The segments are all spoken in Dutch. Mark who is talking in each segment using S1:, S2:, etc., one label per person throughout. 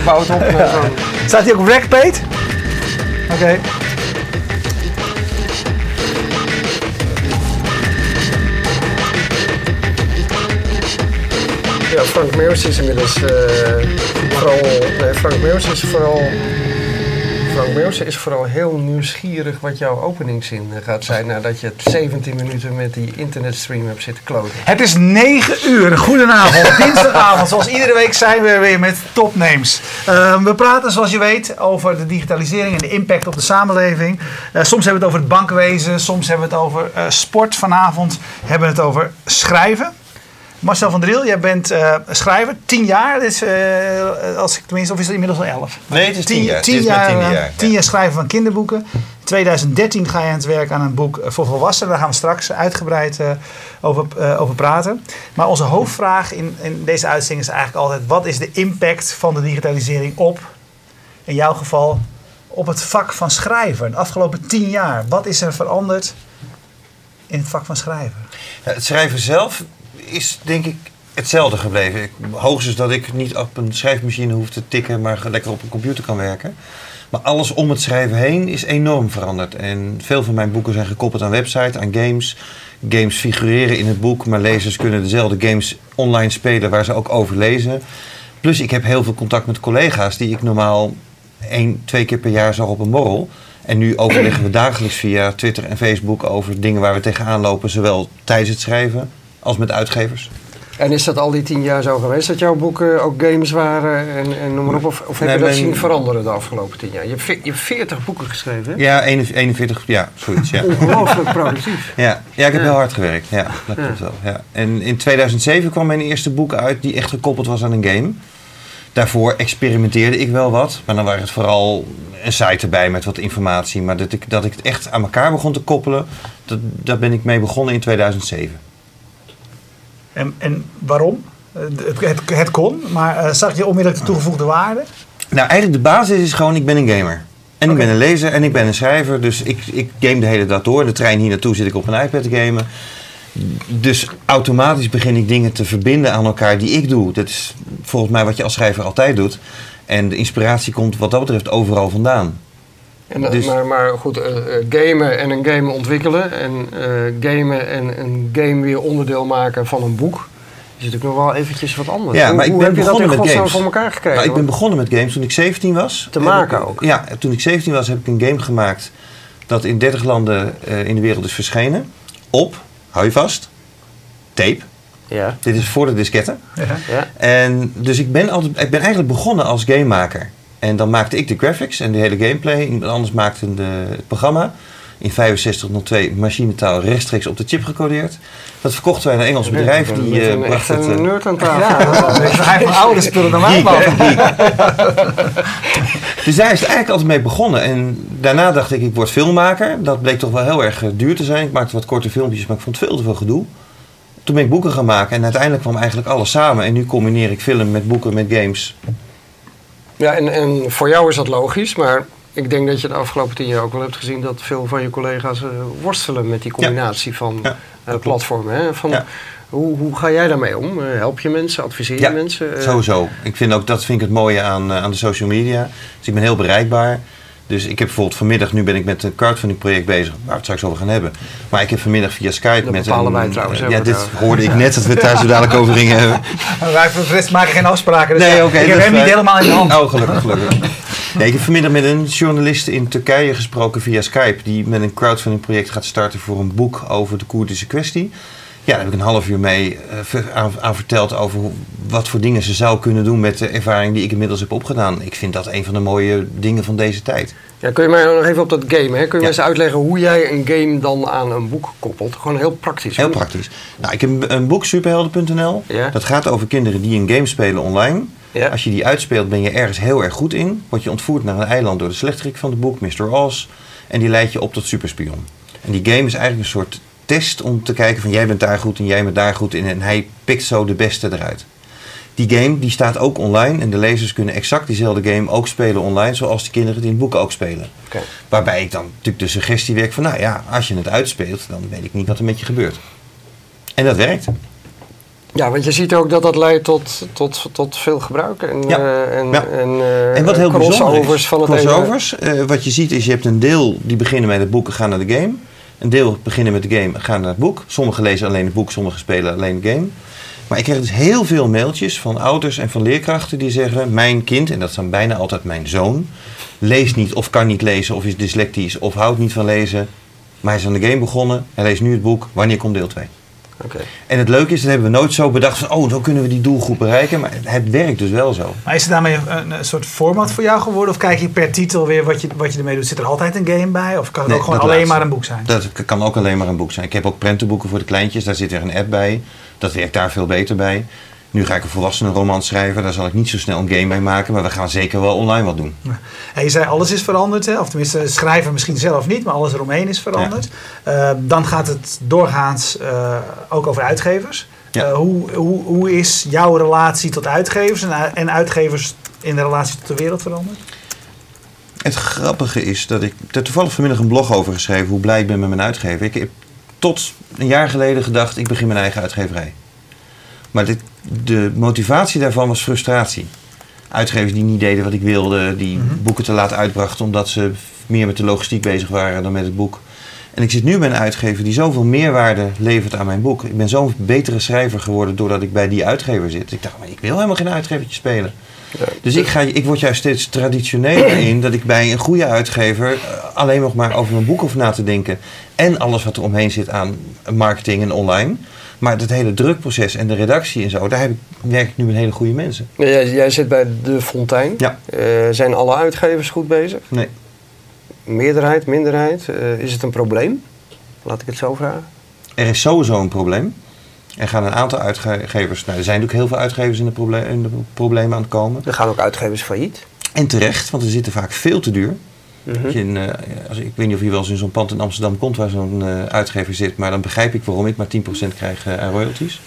S1: je zo'n-
S2: Staat hij ook Rackpate? Oké.
S1: Ja, Frank Meus is inmiddels eh, vooral. Nee, Frank Meus is vooral. Frank Meus is vooral heel nieuwsgierig wat jouw openingszin eh, gaat zijn nadat je 17 minuten met die internetstream hebt zitten kloten.
S2: Het is 9 uur. Goedenavond. Dinsdagavond. Zoals iedere week zijn we weer met topnames. Ehm, we praten, zoals je weet, over de digitalisering en de impact op de samenleving. Eh, soms hebben we het over het bankwezen. Soms hebben we het over eh, sport. Vanavond hebben we het over schrijven. Marcel van Driel, jij bent eh, schrijver. 10 jaar. Eh, als ik tenminste, of is het inmiddels al 11?
S3: Nee, het is tien jaar.
S2: Tien jaar, eh,
S3: jaar,
S2: tien
S3: ja.
S2: jaar schrijven van kinderboeken. In 2013 ga je aan het werk aan een boek eh, voor volwassenen. Daar gaan we straks uitgebreid eh, over, eh, over praten. Maar onze hoofdvraag in, in deze uitzending is eigenlijk altijd... wat is de impact van de digitalisering op, in jouw geval, op het vak van schrijven? De afgelopen tien jaar, wat is er veranderd in het vak van schrijven?
S3: Het schrijven zelf is denk ik hetzelfde gebleven. Ik, hoogstens dat ik niet op een schrijfmachine hoef te tikken, maar lekker op een computer kan werken. Maar alles om het schrijven heen is enorm veranderd. En veel van mijn boeken zijn gekoppeld aan websites, aan games. Games figureren in het boek, maar lezers kunnen dezelfde games online spelen waar ze ook over lezen. Plus ik heb heel veel contact met collega's die ik normaal één, twee keer per jaar zag op een borrel. En nu overleggen we dagelijks via Twitter en Facebook over dingen waar we tegenaan lopen, zowel tijdens het schrijven als met uitgevers.
S1: En is dat al die 10 jaar zo geweest dat jouw boeken ook games waren en, en noem maar op? Of, of heb
S3: Nee,
S1: je dat
S3: mijn-
S1: zien veranderen de afgelopen 10 jaar? Je hebt, ve- je hebt 40 boeken geschreven, hè?
S3: Ja, 41, ja, zoiets. Ja.
S1: Ongelooflijk productief.
S3: Ja, ja ik heb
S1: Ja.
S3: heel hard gewerkt. Ja, dat klopt wel. Ja. En in 2007 kwam mijn eerste boek uit die echt gekoppeld was aan een game. Daarvoor experimenteerde ik wel wat, maar dan waren het vooral een site erbij met wat informatie. Maar dat ik, dat ik het echt aan elkaar begon te koppelen, dat, daar ben ik mee begonnen in 2007.
S2: En, en waarom? Het, het, het kon, maar eh, zag je onmiddellijk de toegevoegde waarde?
S3: Nou, eigenlijk de basis is gewoon, ik ben een gamer. En ik ben een lezer en ik ben een schrijver. Dus ik, ik game de hele dag door. De trein hier naartoe zit ik op een iPad te gamen. Dus automatisch begin ik dingen te verbinden aan elkaar die ik doe. Dat is volgens mij wat je als schrijver altijd doet. En de inspiratie komt wat dat betreft overal vandaan.
S1: En, eh,
S3: Dus-
S1: maar, maar goed, eh, eh, gamen en een game ontwikkelen en eh, gamen en een game weer onderdeel maken van een boek is natuurlijk nog wel eventjes wat anders.
S3: Ja,
S1: hoe
S3: maar ik
S1: hoe
S3: ben
S1: heb je dat in
S3: begonnen met
S1: godsnaam
S3: games.
S1: voor elkaar gekregen?
S3: Nou, ik ben begonnen met games toen ik 17 was.
S1: Te maken
S3: ik-
S1: ook?
S3: Ja, toen ik 17 was heb ik een game gemaakt dat in 30 landen eh, in de wereld is verschenen. Op, hou je vast, tape.
S1: Ja,
S3: Dit is voor de disketten.
S2: Ja.
S1: ja.
S3: En dus ik ben, altijd, ik ben eigenlijk begonnen als gamemaker. En dan maakte ik de graphics en de hele gameplay. Iemand anders maakte de, het programma. In 6502 machinetaal rechtstreeks op de chip gecodeerd. Dat verkochten wij aan een Engels bedrijf. Die eh,
S1: een,
S3: bracht
S1: echt
S3: het...
S1: een
S3: eh,
S1: nerd aan tafel.
S2: Ja, dat is wel een van oude spullen dan
S3: geek. dus daar is het eigenlijk altijd mee begonnen. En daarna dacht ik, ik word filmmaker. Dat bleek toch wel heel erg eh, duur te zijn. Ik maakte wat korte filmpjes, maar ik vond het veel te veel gedoe. Toen ben ik boeken gaan maken en uiteindelijk kwam eigenlijk alles samen. En nu combineer ik film met boeken, met games.
S1: Ja, en, en voor jou is dat logisch, maar ik denk dat je de afgelopen tien jaar ook wel hebt gezien dat veel van je collega's eh, worstelen met die combinatie van
S3: Ja,
S1: eh, platformen. Hè? Van,
S3: Ja.
S1: hoe, hoe ga jij daarmee om? Eh, help je mensen? Adviseer je mensen?
S3: Sowieso. Ik vind ook, dat vind ik het mooie aan, aan de social media. Dus ik ben heel bereikbaar. Dus ik heb bijvoorbeeld vanmiddag, nu ben ik met een crowdfunding project bezig, waar we het straks over gaan hebben. Maar ik heb vanmiddag via Skype
S1: Dat
S3: met
S1: bepalen wij trouwens,
S3: ja, dit hoorde ik net dat we het daar zo dadelijk over gingen hebben.
S2: Wij voor de rest maken geen afspraken. Dus
S3: Nee,
S2: ik heb hem niet helemaal in de hand.
S3: Oh, gelukkig, gelukkig. Nee, ik heb vanmiddag met een journalist in Turkije gesproken via Skype. Die met een crowdfunding project gaat starten voor een boek over de Koerdische kwestie. Ja, daar heb ik een half uur mee eh, aan, aan verteld over hoe- wat voor dingen ze zou kunnen doen met de ervaring die ik inmiddels heb opgedaan. Ik vind dat een van de mooie dingen van deze tijd.
S1: Ja, kun je mij nog even op dat game, hè? kun je
S3: Ja.
S1: eens uitleggen hoe jij een game dan aan een boek koppelt? Gewoon heel praktisch.
S3: Heel praktisch. Nou, ik heb een- een boek, superhelden.nl.
S1: Ja.
S3: Dat gaat over kinderen die een game spelen online.
S1: Ja.
S3: Als je die uitspeelt, ben je ergens heel erg goed in. Word je ontvoerd naar een eiland door de slechterik van het boek, Mr. Oz. En die leidt je op tot superspion. En die game is eigenlijk een soort test om te kijken van jij bent daar goed en jij bent daar goed in. En hij pikt zo de beste eruit. Die game die staat ook online en de lezers kunnen exact diezelfde game ook spelen online, zoals de kinderen het in het boek ook spelen. Waarbij ik dan natuurlijk de suggestie werk van, nou ja, als je het uitspeelt, dan weet ik niet wat er met je gebeurt. En dat werkt.
S1: Ja, want je ziet ook dat dat leidt tot, tot, tot veel gebruik en,
S3: Ja.
S1: eh, en,
S3: Ja.
S1: en, eh,
S3: En wat heel bijzonder
S1: crossovers
S3: is,
S1: van het
S3: crossovers, eh, wat je ziet is je hebt een deel die beginnen met het boek en gaan naar de game. Een deel beginnen met de game gaan naar het boek. Sommigen lezen alleen het boek, sommigen spelen alleen de game. Maar ik krijg dus heel veel mailtjes van ouders en van leerkrachten die zeggen... mijn kind, en dat is dan bijna altijd mijn zoon... leest niet of kan niet lezen of is dyslectisch of houdt niet van lezen. Maar hij is aan de game begonnen, hij leest nu het boek. Wanneer komt deel 2?
S1: Oké.
S3: En het leuke is, dat hebben we nooit zo bedacht van... oh, zo kunnen we die doelgroep bereiken. Maar het werkt dus wel zo.
S2: Maar is het daarmee een, een soort format voor jou geworden? Of kijk je per titel weer wat je, wat je ermee doet? Zit er altijd een game bij? Of kan het
S3: Nee,
S2: ook gewoon alleen
S3: laatste.
S2: maar een boek zijn?
S3: Dat kan ook alleen maar een boek zijn. Ik heb ook prentenboeken voor de kleintjes. Daar zit weer een app bij. Dat werkt daar veel beter bij. Nu ga ik een volwassenenroman schrijven. Daar zal ik niet zo snel een game mee maken. Maar we gaan zeker wel online wat doen.
S2: En je zei alles is veranderd, hè? of tenminste schrijven misschien zelf niet, maar alles eromheen is veranderd. Eh, dan gaat het doorgaans eh, ook over uitgevers.
S3: Ja.
S2: Eh, hoe, hoe, hoe is jouw relatie tot uitgevers en, en uitgevers in de relatie tot de wereld veranderd?
S3: Het grappige is dat ik er toevallig vanmiddag een blog over geschreven. Hoe blij ik ben met mijn uitgever. Ik heb tot een jaar geleden gedacht. Ik begin mijn eigen uitgeverij. Maar dit, de motivatie daarvan was frustratie. Uitgevers die niet deden wat ik wilde. Die
S2: Mhm.
S3: boeken te laat uitbrachten omdat ze meer met de logistiek bezig waren dan met het boek. En ik zit nu bij een uitgever die zoveel meerwaarde levert aan mijn boek. Ik ben zo'n betere schrijver geworden doordat ik bij die uitgever zit. Ik dacht, maar ik wil helemaal geen uitgevertje spelen.
S1: Ja.
S3: Dus ik, ga, ik word juist steeds traditioneler in dat ik bij een goede uitgever eh, alleen nog maar over mijn boek hoef na te denken. En alles wat er omheen zit aan marketing en online. Maar het hele drukproces en de redactie en zo, daar heb ik, werk ik nu met hele goede mensen.
S1: Ja, Jij, jij zit bij De Fontein.
S3: Ja.
S1: Eh, zijn alle uitgevers goed bezig?
S3: Nee.
S1: Meerderheid, minderheid? Eh, is het een probleem? Laat ik het zo vragen.
S3: Er is sowieso een probleem. Er gaan een aantal uitgevers, nou, er zijn natuurlijk heel veel uitgevers in de, proble in de problemen aan het komen.
S1: Er gaan ook uitgevers failliet.
S3: En terecht, want ze zitten vaak veel te duur.
S1: Mhm.
S3: In, eh, als, ik weet niet of je wel eens in zo'n pand in Amsterdam komt waar zo'n eh, uitgever zit, maar dan begrijp ik waarom ik maar 10% krijg eh, aan royalties.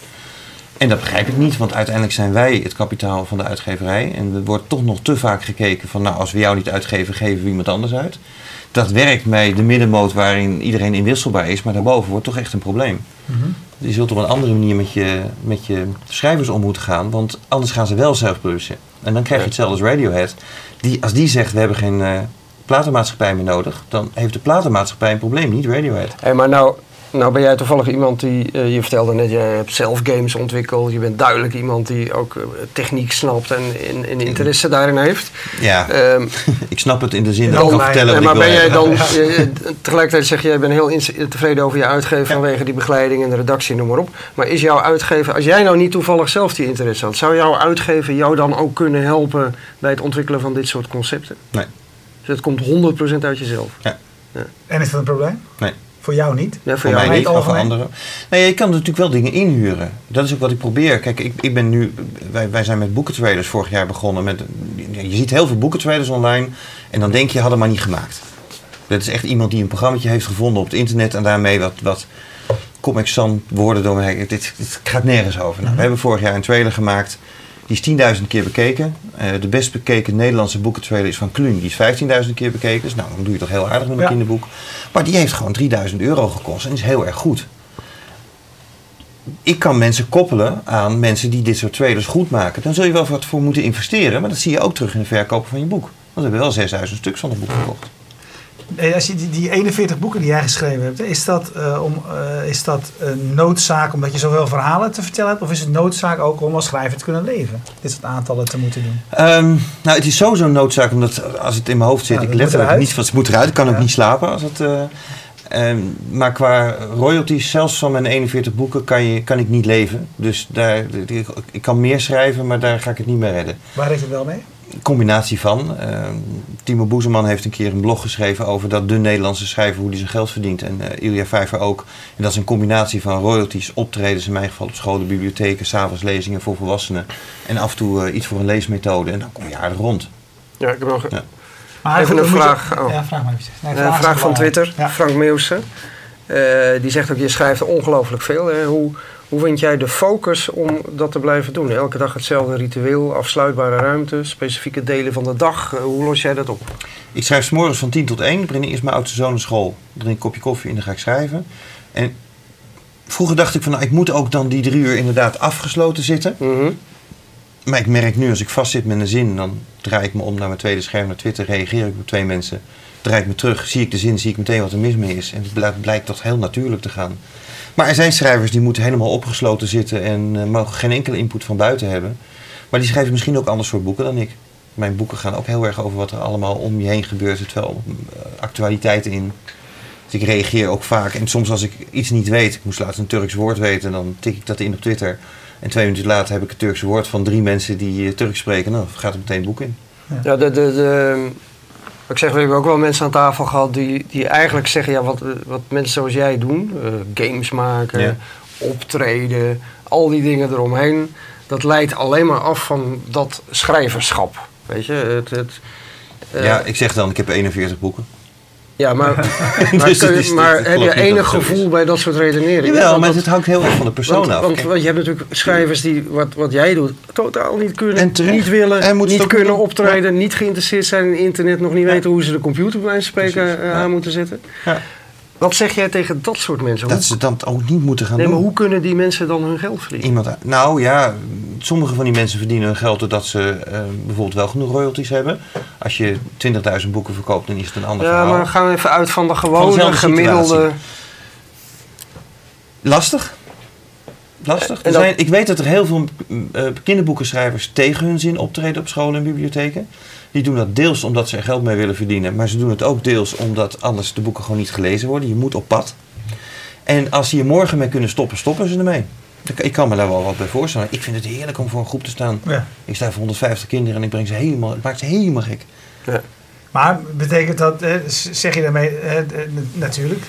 S3: En dat begrijp ik niet, want uiteindelijk zijn wij het kapitaal van de uitgeverij. En er wordt toch nog te vaak gekeken van, nou, als we jou niet uitgeven, geven we iemand anders uit. Dat werkt bij de middenmoot waarin iedereen inwisselbaar is, maar daarboven wordt toch echt een probleem. Je zult op een andere manier met je, met je schrijvers om moeten gaan, want anders gaan ze wel zelf publiceren. En dan krijg je hetzelfde als Radiohead. Die, als die zegt, we hebben geen platenmaatschappij meer nodig, dan heeft de platenmaatschappij een probleem, niet Radiohead.
S1: Hey, maar nou, nou ben jij toevallig iemand die, eh, je vertelde net, je hebt zelf games ontwikkeld. Je bent duidelijk iemand die ook eh, techniek snapt en, en, en interesse daarin heeft.
S3: Ja,
S1: Ehm,
S3: ik snap het in de zin dat ik kan vertellen
S1: en
S3: wat
S1: maar
S3: ik
S1: ben jij dan, tegelijkertijd zeg je, jij bent heel tevreden over je uitgever vanwege die begeleiding en de redactie, noem maar op. Maar is jouw uitgever, als jij nou niet toevallig zelf die interesse had, zou jouw uitgever jou dan ook kunnen helpen bij het ontwikkelen van dit soort concepten?
S3: Nee.
S1: Dus het komt 100% uit jezelf.
S2: En is dat een probleem?
S3: Nee.
S2: Voor jou niet?
S1: Ja, voor
S3: Voor
S1: jou
S3: mij
S2: niet.
S3: maar voor anderen. Nee, je kan natuurlijk wel dingen inhuren. Dat is ook wat ik probeer. Kijk, ik, ik ben nu, wij, wij zijn met boekentraders vorig jaar begonnen. Met, je ziet heel veel boekentraders online. En dan denk je, hadden maar niet gemaakt. Dat is echt iemand die een programmaatje heeft gevonden op het internet. En daarmee wat, wat Comic Sans woorden door me heen. Dit, dit gaat nergens over. Nou, we hebben vorig jaar een trailer gemaakt. Die is 10.000 keer bekeken. Eh, de best bekeken Nederlandse boekentrailer is van Kluun. Die is 15.000 keer bekeken. Dus nou, dan doe je toch heel aardig met een
S2: Ja.
S3: kinderboek. Maar die heeft gewoon 3000 euro gekost. En is heel erg goed. Ik kan mensen koppelen aan mensen die dit soort trailers goed maken. Dan zul je wel wat voor moeten investeren. Maar dat zie je ook terug in de verkopen van je boek. Want we hebben wel 6000 stuks van het boek verkocht.
S2: Als je die, die 41 boeken die jij geschreven hebt, is dat, eh, om, eh, is dat een noodzaak omdat je zoveel verhalen te vertellen hebt? Of is het noodzaak ook om als schrijver te kunnen leven? Dit soort aantallen te moeten doen.
S3: Ehm, nou, het is sowieso een noodzaak, omdat als het in mijn hoofd zit,
S2: Ja,
S3: ik
S2: eruit.
S3: niet van het moet eruit. Ik kan ook niet slapen als het. eh, ehm, maar qua royalties, zelfs van mijn 41 boeken, kan, je, kan ik niet leven. Dus daar, ik, kan meer schrijven, maar daar ga ik het niet meer redden.
S2: Waar heeft het wel mee?
S3: Combinatie van. ehm, Timo Boezeman heeft een keer een blog geschreven over dat de Nederlandse schrijver hoe die zijn geld verdient. En eh Ilja Vijver ook. En dat is een combinatie van royalties, optredens, in mijn geval op scholen, bibliotheken, s'avonds lezingen voor volwassenen. En af en toe eh, iets voor een leesmethode. En dan kom je aardig rond.
S1: Ja, ik heb nog
S3: Ja.
S1: Even een
S2: moet je-
S1: vraag. Oh.
S2: Ja, vraag maar even. Nee,
S1: een
S2: is
S1: vraag van. Twitter,
S2: Ja.
S1: Frank Meeuwse. Eh, die zegt ook, je schrijft ongelooflijk veel. Hè? Hoe, hoe vind jij de focus om dat te blijven doen? Elke dag hetzelfde ritueel, afsluitbare ruimte, specifieke delen van de dag. Eh, hoe los jij dat op?
S3: Ik schrijf 's morgens van 10 tot 1. Ik breng eerst mijn oudste zoon naar school. Ik drink een kopje koffie en dan ga ik schrijven. En Vroeger dacht ik van, nou, ik moet ook dan die drie uur inderdaad afgesloten zitten.
S1: Mhm.
S3: Maar ik merk nu, als ik vastzit met een zin, dan draai ik me om naar mijn tweede scherm, naar Twitter, reageer ik op twee mensen. Draai me terug, zie ik de zin, zie ik meteen wat er mis mee is. En het blijkt, toch heel natuurlijk te gaan. Maar er zijn schrijvers die moeten helemaal opgesloten zitten en eh, mogen geen enkele input van buiten hebben. Maar die schrijven misschien ook anders soort boeken dan ik. Mijn boeken gaan ook heel erg over wat er allemaal om je heen gebeurt. Er wel eh, actualiteit in. Dus ik reageer ook vaak. En soms als ik iets niet weet, ik moest laatst een Turks woord weten, dan tik ik dat in op Twitter. En twee minuten later heb ik het Turkse woord van drie mensen die eh, Turks spreken. Nou, gaat er meteen een boek in.
S1: Ja, de, de, de, ik zeg, we hebben ook wel mensen aan tafel gehad die, die eigenlijk zeggen, ja, wat, wat mensen zoals jij doen, eh, games maken,
S3: Ja.
S1: optreden, al die dingen eromheen, dat leidt alleen maar af van dat schrijverschap. Weet je, het, het, eh,
S3: ja, ik zeg dan, ik heb 41 boeken.
S1: Ja, maar, maar,
S3: Dus
S1: kun
S3: is-
S1: maar heb je enig gevoel bij dat soort redeneringen?
S3: Jawel,
S1: Want
S3: maar het hangt heel erg van de persoon
S1: want,
S3: af.
S1: want, je hebt natuurlijk schrijvers die wat, wat jij doet totaal niet kunnen, niet willen,
S3: En
S1: niet kunnen
S3: doen.
S1: optreden, niet geïnteresseerd zijn in internet, nog niet
S3: Ja.
S1: weten hoe ze de computer bij spreken
S3: Precies,
S1: eh,
S3: ja.
S1: aan moeten zetten.
S3: Ja.
S1: Wat zeg jij tegen dat soort mensen?
S3: dat ze dat ook niet moeten gaan
S1: nee,
S3: doen.
S1: maar hoe kunnen die mensen dan hun geld verdienen?
S3: Iemand, nou ja, sommige van die mensen verdienen hun geld doordat ze eh, bijvoorbeeld wel genoeg royalties hebben. Als je 20.000 boeken verkoopt, dan is het een ander
S1: Ja,
S3: verhaal.
S1: maar gaan we even uit van de gewone, gemiddelde...
S3: Lastig. Lastig. Er zijn, ik weet dat er heel veel eh, kinderboekenschrijvers tegen hun zin optreden op scholen en bibliotheken. Die doen dat deels omdat ze er geld mee willen verdienen, maar ze doen het ook deels omdat anders de boeken gewoon niet gelezen worden. Je moet op pad. En als ze hier morgen mee kunnen stoppen, stoppen ze ermee. Ik- kan me daar wel wat bij voorstellen. Ik vind het heerlijk om voor een groep te staan.
S2: Ja.
S3: Ik sta voor 150 kinderen en ik breng ze helemaal, het maakt ze helemaal gek.
S1: Ja.
S2: Maar betekent dat, eh, zeg je daarmee, eh, natuurlijk,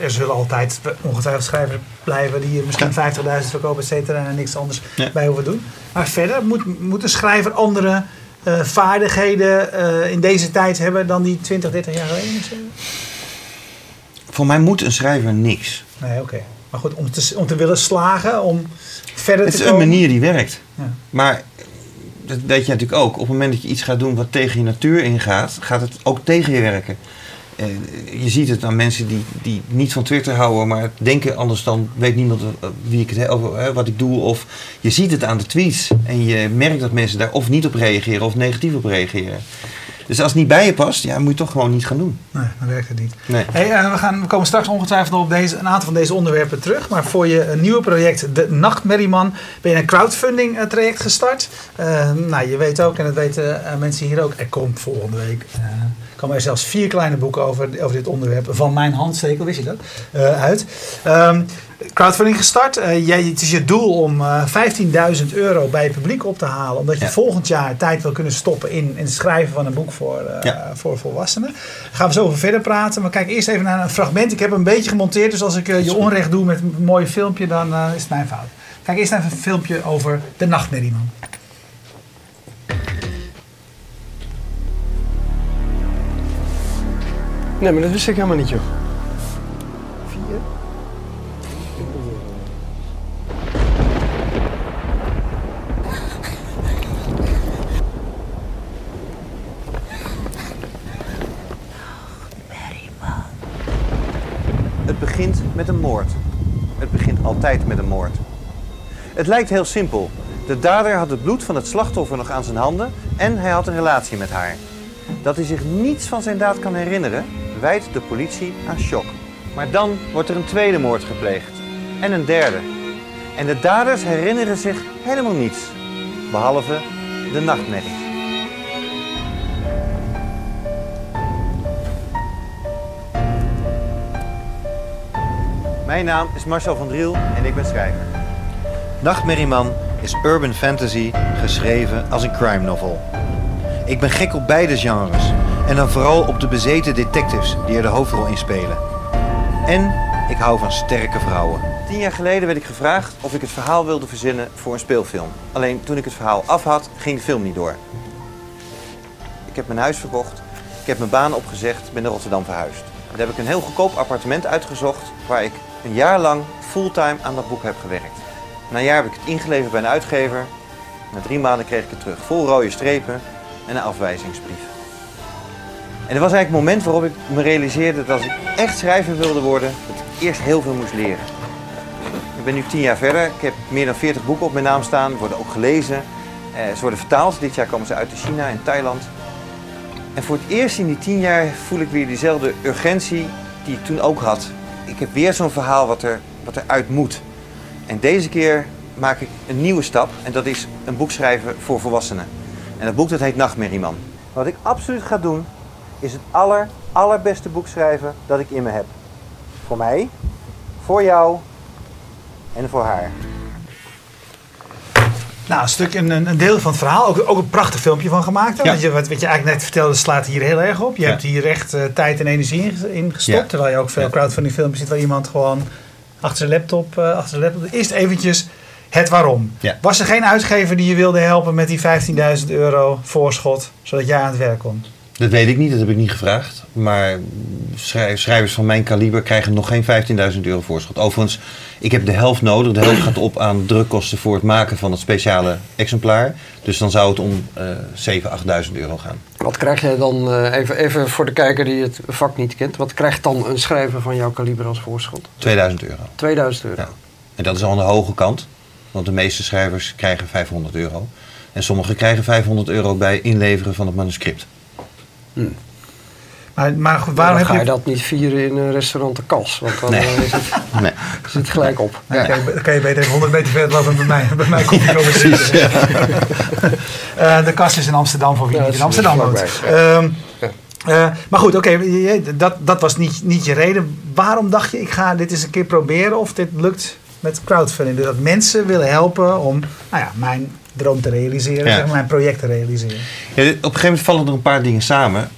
S2: er, zullen altijd ongetwijfeld schrijvers blijven die misschien 50.000 verkopen, et cetera, en niks anders
S3: Ja.
S2: bij hoeven doen. Maar verder moet, moet een schrijver andere eh, vaardigheden eh, in deze tijd hebben dan die 20, 30 jaar geleden?
S3: Voor mij moet een schrijver niks.
S2: Nee, oké. Maar goed, om te, om te willen slagen, om verder
S3: Het
S2: te
S3: is een
S2: komen.
S3: manier die werkt.
S2: Ja.
S3: Maar dat weet je natuurlijk ook. Op het moment dat je iets gaat doen wat tegen je natuur ingaat, gaat het ook tegen je werken. Eh, je ziet het aan mensen die, die niet van Twitter houden, maar denken anders dan weet niemand eh, wie ik het he- over, wat ik doe. Of je ziet het aan de tweets en je merkt dat mensen daar of niet op reageren of negatief op reageren. Dus als het niet bij je past, ja, moet je toch gewoon niet gaan doen.
S2: Nee, dan werkt het niet.
S3: Nee.
S2: Hey, eh, we, gaan, we komen straks ongetwijfeld op deze, een aantal van deze onderwerpen terug. Maar voor je een nieuwe project, De Nachtmerrieman, ben je een crowdfunding eh, traject gestart. Eh, nou, je weet ook, en dat weten eh, mensen hier ook, er komt volgende week... eh, komen er zelfs vier kleine boeken over, over dit onderwerp van mijn handstekel, wist je dat, eh, uit. Ehm, crowdfunding gestart. Eh, jij, het is je doel om eh 15.000 euro bij je publiek op te halen. Omdat je
S3: Ja.
S2: volgend jaar tijd wil kunnen stoppen in, in het schrijven van een boek voor, eh,
S3: Ja.
S2: voor volwassenen. Daar gaan we zo over verder praten. Maar kijk eerst even naar een fragment. Ik heb hem een beetje gemonteerd. Dus als ik je onrecht doe met een mooi filmpje, dan eh, is het mijn fout. Kijk eerst even een filmpje over de nachtmerrieman.
S1: Nee, maar dat wist ik helemaal niet, joh.
S3: Met een moord. Het lijkt heel simpel. De dader had het bloed van het slachtoffer nog aan zijn handen en hij had een relatie met haar. Dat hij zich niets van zijn daad kan herinneren, wijt de politie aan shock. Maar dan wordt er een tweede moord gepleegd. En een derde. En de daders herinneren zich helemaal niets. Behalve de nachtmerries. Mijn naam is Marcel van Driel en ik ben schrijver. Nachtmerrieman is urban fantasy geschreven als een crime novel. Ik ben gek op beide genres en dan vooral op de bezeten detectives die er de hoofdrol in spelen. En ik hou van sterke vrouwen. Tien jaar geleden werd ik gevraagd of ik het verhaal wilde verzinnen voor een speelfilm. Alleen toen ik het verhaal af had, ging de film niet door. Ik heb mijn huis verkocht, ik heb mijn baan opgezegd, ben naar Rotterdam verhuisd. Daar heb ik een heel goedkoop appartement uitgezocht waar ik een jaar lang fulltime aan dat boek heb gewerkt. Na een jaar heb ik het ingeleverd bij een uitgever. Na drie maanden kreeg ik het terug, vol rode strepen en een afwijzingsbrief. En er was eigenlijk een moment waarop ik me realiseerde dat als ik echt schrijver wilde worden, dat ik eerst heel veel moest leren. Ik ben nu tien jaar verder. Ik heb meer dan 40 boeken op mijn naam staan. Worden ook gelezen. Eh, ze worden vertaald. Dit jaar komen ze uit China en Thailand. En voor het eerst in die tien jaar voel ik weer diezelfde urgentie die ik toen ook had. Ik heb weer zo'n verhaal wat er, wat er uit moet. En deze keer maak ik een nieuwe stap. En dat is een boek schrijven voor volwassenen. En dat boek dat heet Nachtmerrieman. Wat ik absoluut ga doen, is het aller, allerbeste boek schrijven dat ik in me heb. Voor mij, voor jou en voor haar.
S2: Nou, een stuk, een, een deel van het verhaal. Ook, ook een prachtig filmpje van gemaakt.
S3: Ja.
S2: Want je, wat, wat je eigenlijk net vertelde, slaat hier heel erg op. Je
S3: Ja.
S2: hebt hier echt eh, tijd en energie in, in gestopt.
S3: Ja.
S2: Terwijl je ook veel crowdfunding filmpjes ziet waar iemand gewoon achter zijn laptop... eh, achter zijn laptop eerst eventjes het waarom. Was er geen uitgever die je wilde helpen met die 15.000 euro voorschot, zodat jij aan het werk kon?
S3: Dat weet ik niet, dat heb ik niet gevraagd. Maar schrij- schrijvers van mijn kaliber krijgen nog geen 15.000 euro voorschot. Overigens, ik heb de helft nodig. De helft gaat op aan drukkosten voor het maken van het speciale exemplaar. Dus dan zou het om eh 7.000, 8.000 euro gaan.
S1: Wat krijg jij dan, eh, even, even voor de kijker die het vak niet kent, wat krijgt dan een schrijver van jouw kaliber als voorschot?
S3: 2000 euro.
S1: 2000 euro.
S3: Ja. En dat is al aan de hoge kant. Want de meeste schrijvers krijgen 500 euro. En sommigen krijgen 500 euro bij inleveren van het manuscript.
S2: Maar, maar goed,
S1: Waarom dan
S2: heb
S1: ga je
S2: je...
S1: dat niet vieren in een restaurant de kas? Want dan
S3: Nee.
S1: eh, is, het,
S3: Nee.
S1: is het gelijk op.
S2: Dan kan, je, dan kan je beter even 100 meter verder lopen en bij mij, bij mij komen zitten. Eh, de kast is in Amsterdam voor wie
S1: Ja,
S2: niet in Amsterdam woont. Ehm,
S1: Ja.
S2: eh, maar goed, oké, dat, dat was niet, niet je reden. Waarom dacht je, ik ga dit eens een keer proberen of dit lukt met crowdfunding? Dus dat mensen willen helpen om nou ja, mijn droom te realiseren,
S3: Ja.
S2: zeg maar, mijn project te realiseren.
S3: Ja, op een gegeven moment vallen er een paar dingen samen.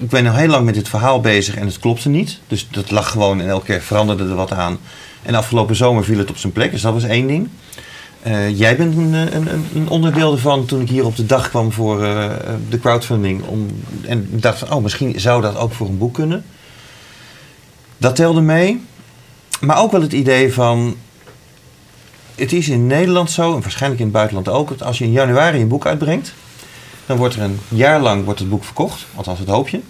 S3: Ik ben al heel lang met dit verhaal bezig en het klopte niet. Dus dat lag gewoon en elke keer veranderde er wat aan. En afgelopen zomer viel het op zijn plek, dus dat was één ding. Eh, jij bent een, een, een- een onderdeel ervan toen ik hier op de dag kwam voor eh, de crowdfunding. Om, en dacht van, oh, misschien zou dat ook voor een boek kunnen. Dat telde mee. Maar ook wel het idee van, het is in Nederland zo, en waarschijnlijk in het buitenland ook, dat als je in januari een boek uitbrengt, dan wordt er een jaar lang wordt het boek verkocht, althans het hoop je.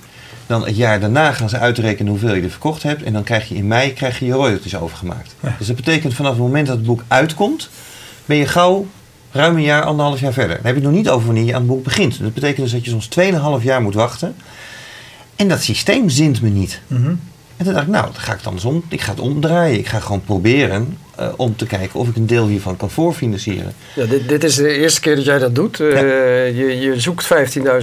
S3: Dan het jaar daarna gaan ze uitrekenen hoeveel je er verkocht hebt. En dan krijg je in mei krijg je, je royalties overgemaakt. Dus dat betekent vanaf het moment dat het boek uitkomt, ben je gauw ruim een jaar, anderhalf jaar verder. Dan heb je het nog niet over wanneer je aan het boek begint. Dat betekent dus dat je soms 2,5 jaar moet wachten. En dat systeem zint me niet.
S2: Mhm.
S3: En toen dacht ik, nou, dan ga ik het andersom. Ik ga het omdraaien. Ik ga gewoon proberen eh, om te kijken of ik een deel hiervan kan voorfinancieren.
S1: Ja, dit, dit is de eerste keer dat jij dat doet. Eh,
S3: Ja.
S1: je, je zoekt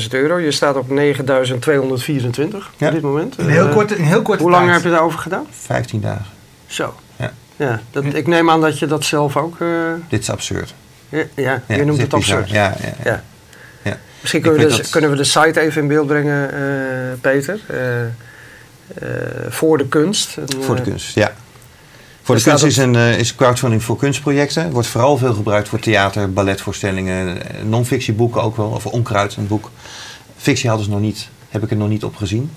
S1: 15.000 euro. Je staat op 9.224
S3: Ja.
S1: op dit moment.
S2: In heel
S1: Eh,
S2: korte, in heel korte
S1: Hoe lang
S2: tijd.
S1: heb je daarover gedaan?
S3: 15 dagen.
S1: Zo.
S3: Ja.
S1: Ja, dat, ik neem aan dat je dat zelf ook... eh,
S3: Dit is absurd.
S1: ja, ja,
S3: Ja,
S1: je noemt het absurd.
S3: Ja, ja, ja.
S1: Ja.
S3: Ja.
S1: Misschien kunnen we, de,
S3: dat-
S1: kunnen we de site even in beeld brengen, eh, Peter. Eh, eh, voor de kunst.
S3: Voor de kunst, ja. Voor de kunst is, een, eh, is crowdfunding voor kunstprojecten. Wordt vooral veel gebruikt voor theater, balletvoorstellingen, eh, non-fictieboeken ook wel. Of Onkruid, een boek. Fictie hadden ze nog niet, heb ik er nog niet op gezien.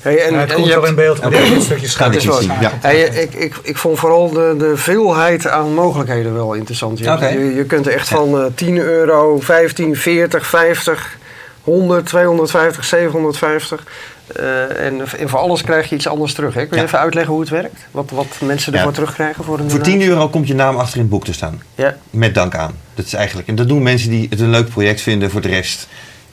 S1: Hey, en,
S2: Ja, het
S1: en
S2: komt
S1: je
S2: wel
S1: hebt-
S2: in beeld, maar dit is een stukje
S1: is wel-
S3: ja.
S1: Hey, ik, ik, ik vond vooral de, de veelheid aan mogelijkheden wel interessant. Je, je, je kunt er echt van eh 10 euro, 15, 40, 50, 100, 250, 750. eh, en, en voor alles krijg je iets anders terug. Hè? Kun je
S3: Ja.
S1: even uitleggen hoe het werkt? Wat, wat mensen
S3: Ja.
S1: ervoor terugkrijgen? Voor, een
S3: Voor 10 euro komt je naam achter in het boek te staan.
S1: Ja.
S3: Met dank aan. Dat is eigenlijk, en dat doen mensen die het een leuk project vinden. Voor de rest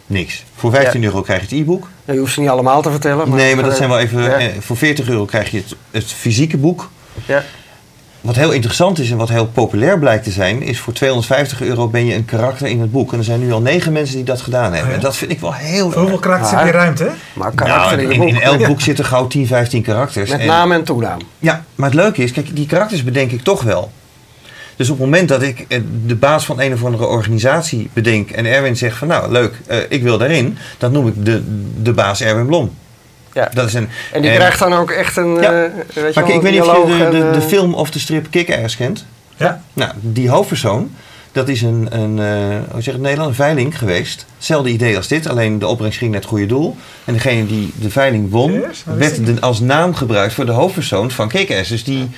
S3: niks. Voor 15
S1: Ja.
S3: euro krijg je het e-book.
S1: Je hoeft ze niet allemaal te vertellen. Maar
S3: Nee, maar dat zijn wel even...
S1: Ja.
S3: eh, voor 40 euro krijg je het, het fysieke boek.
S1: Ja.
S3: Wat heel interessant is en wat heel populair blijkt te zijn, is voor 250 euro ben je een karakter in het boek. En er zijn nu al negen mensen die dat gedaan hebben.
S2: Oh ja?
S3: En dat vind ik wel heel
S2: Voor hoeveel karakters heb je ruimte? hè?
S1: Maar karakter
S3: Nou,
S1: in je
S3: in,
S1: boek.
S3: in elk boek zitten gauw 10, 15 karakters.
S1: Met
S3: En-
S1: naam en toenaam.
S3: Ja, maar het leuke is, kijk, die karakters bedenk ik toch wel. Dus op het moment dat ik eh, de baas van een of andere organisatie bedenk en Erwin zegt van nou leuk, eh, ik wil daarin, dan noem ik de, de baas Erwin Blom.
S1: Ja.
S3: Dat is een,
S1: En die
S3: en-
S1: krijgt dan ook echt een.
S3: Ja.
S1: eh, weet je
S3: Maar
S1: wel,
S3: ik weet niet of je de, de, de
S1: eh,
S3: film of de strip Kick-Ass kent.
S2: Ja.
S3: Nou, die hoofdpersoon, dat is een, een eh, hoe zeg je het in Nederland, een veiling geweest. Hetzelfde idee als dit, alleen de opbrengst ging naar het goede doel. En degene die de veiling won, werd de- als naam gebruikt voor de hoofdpersoon van Kick-Ass. Dus die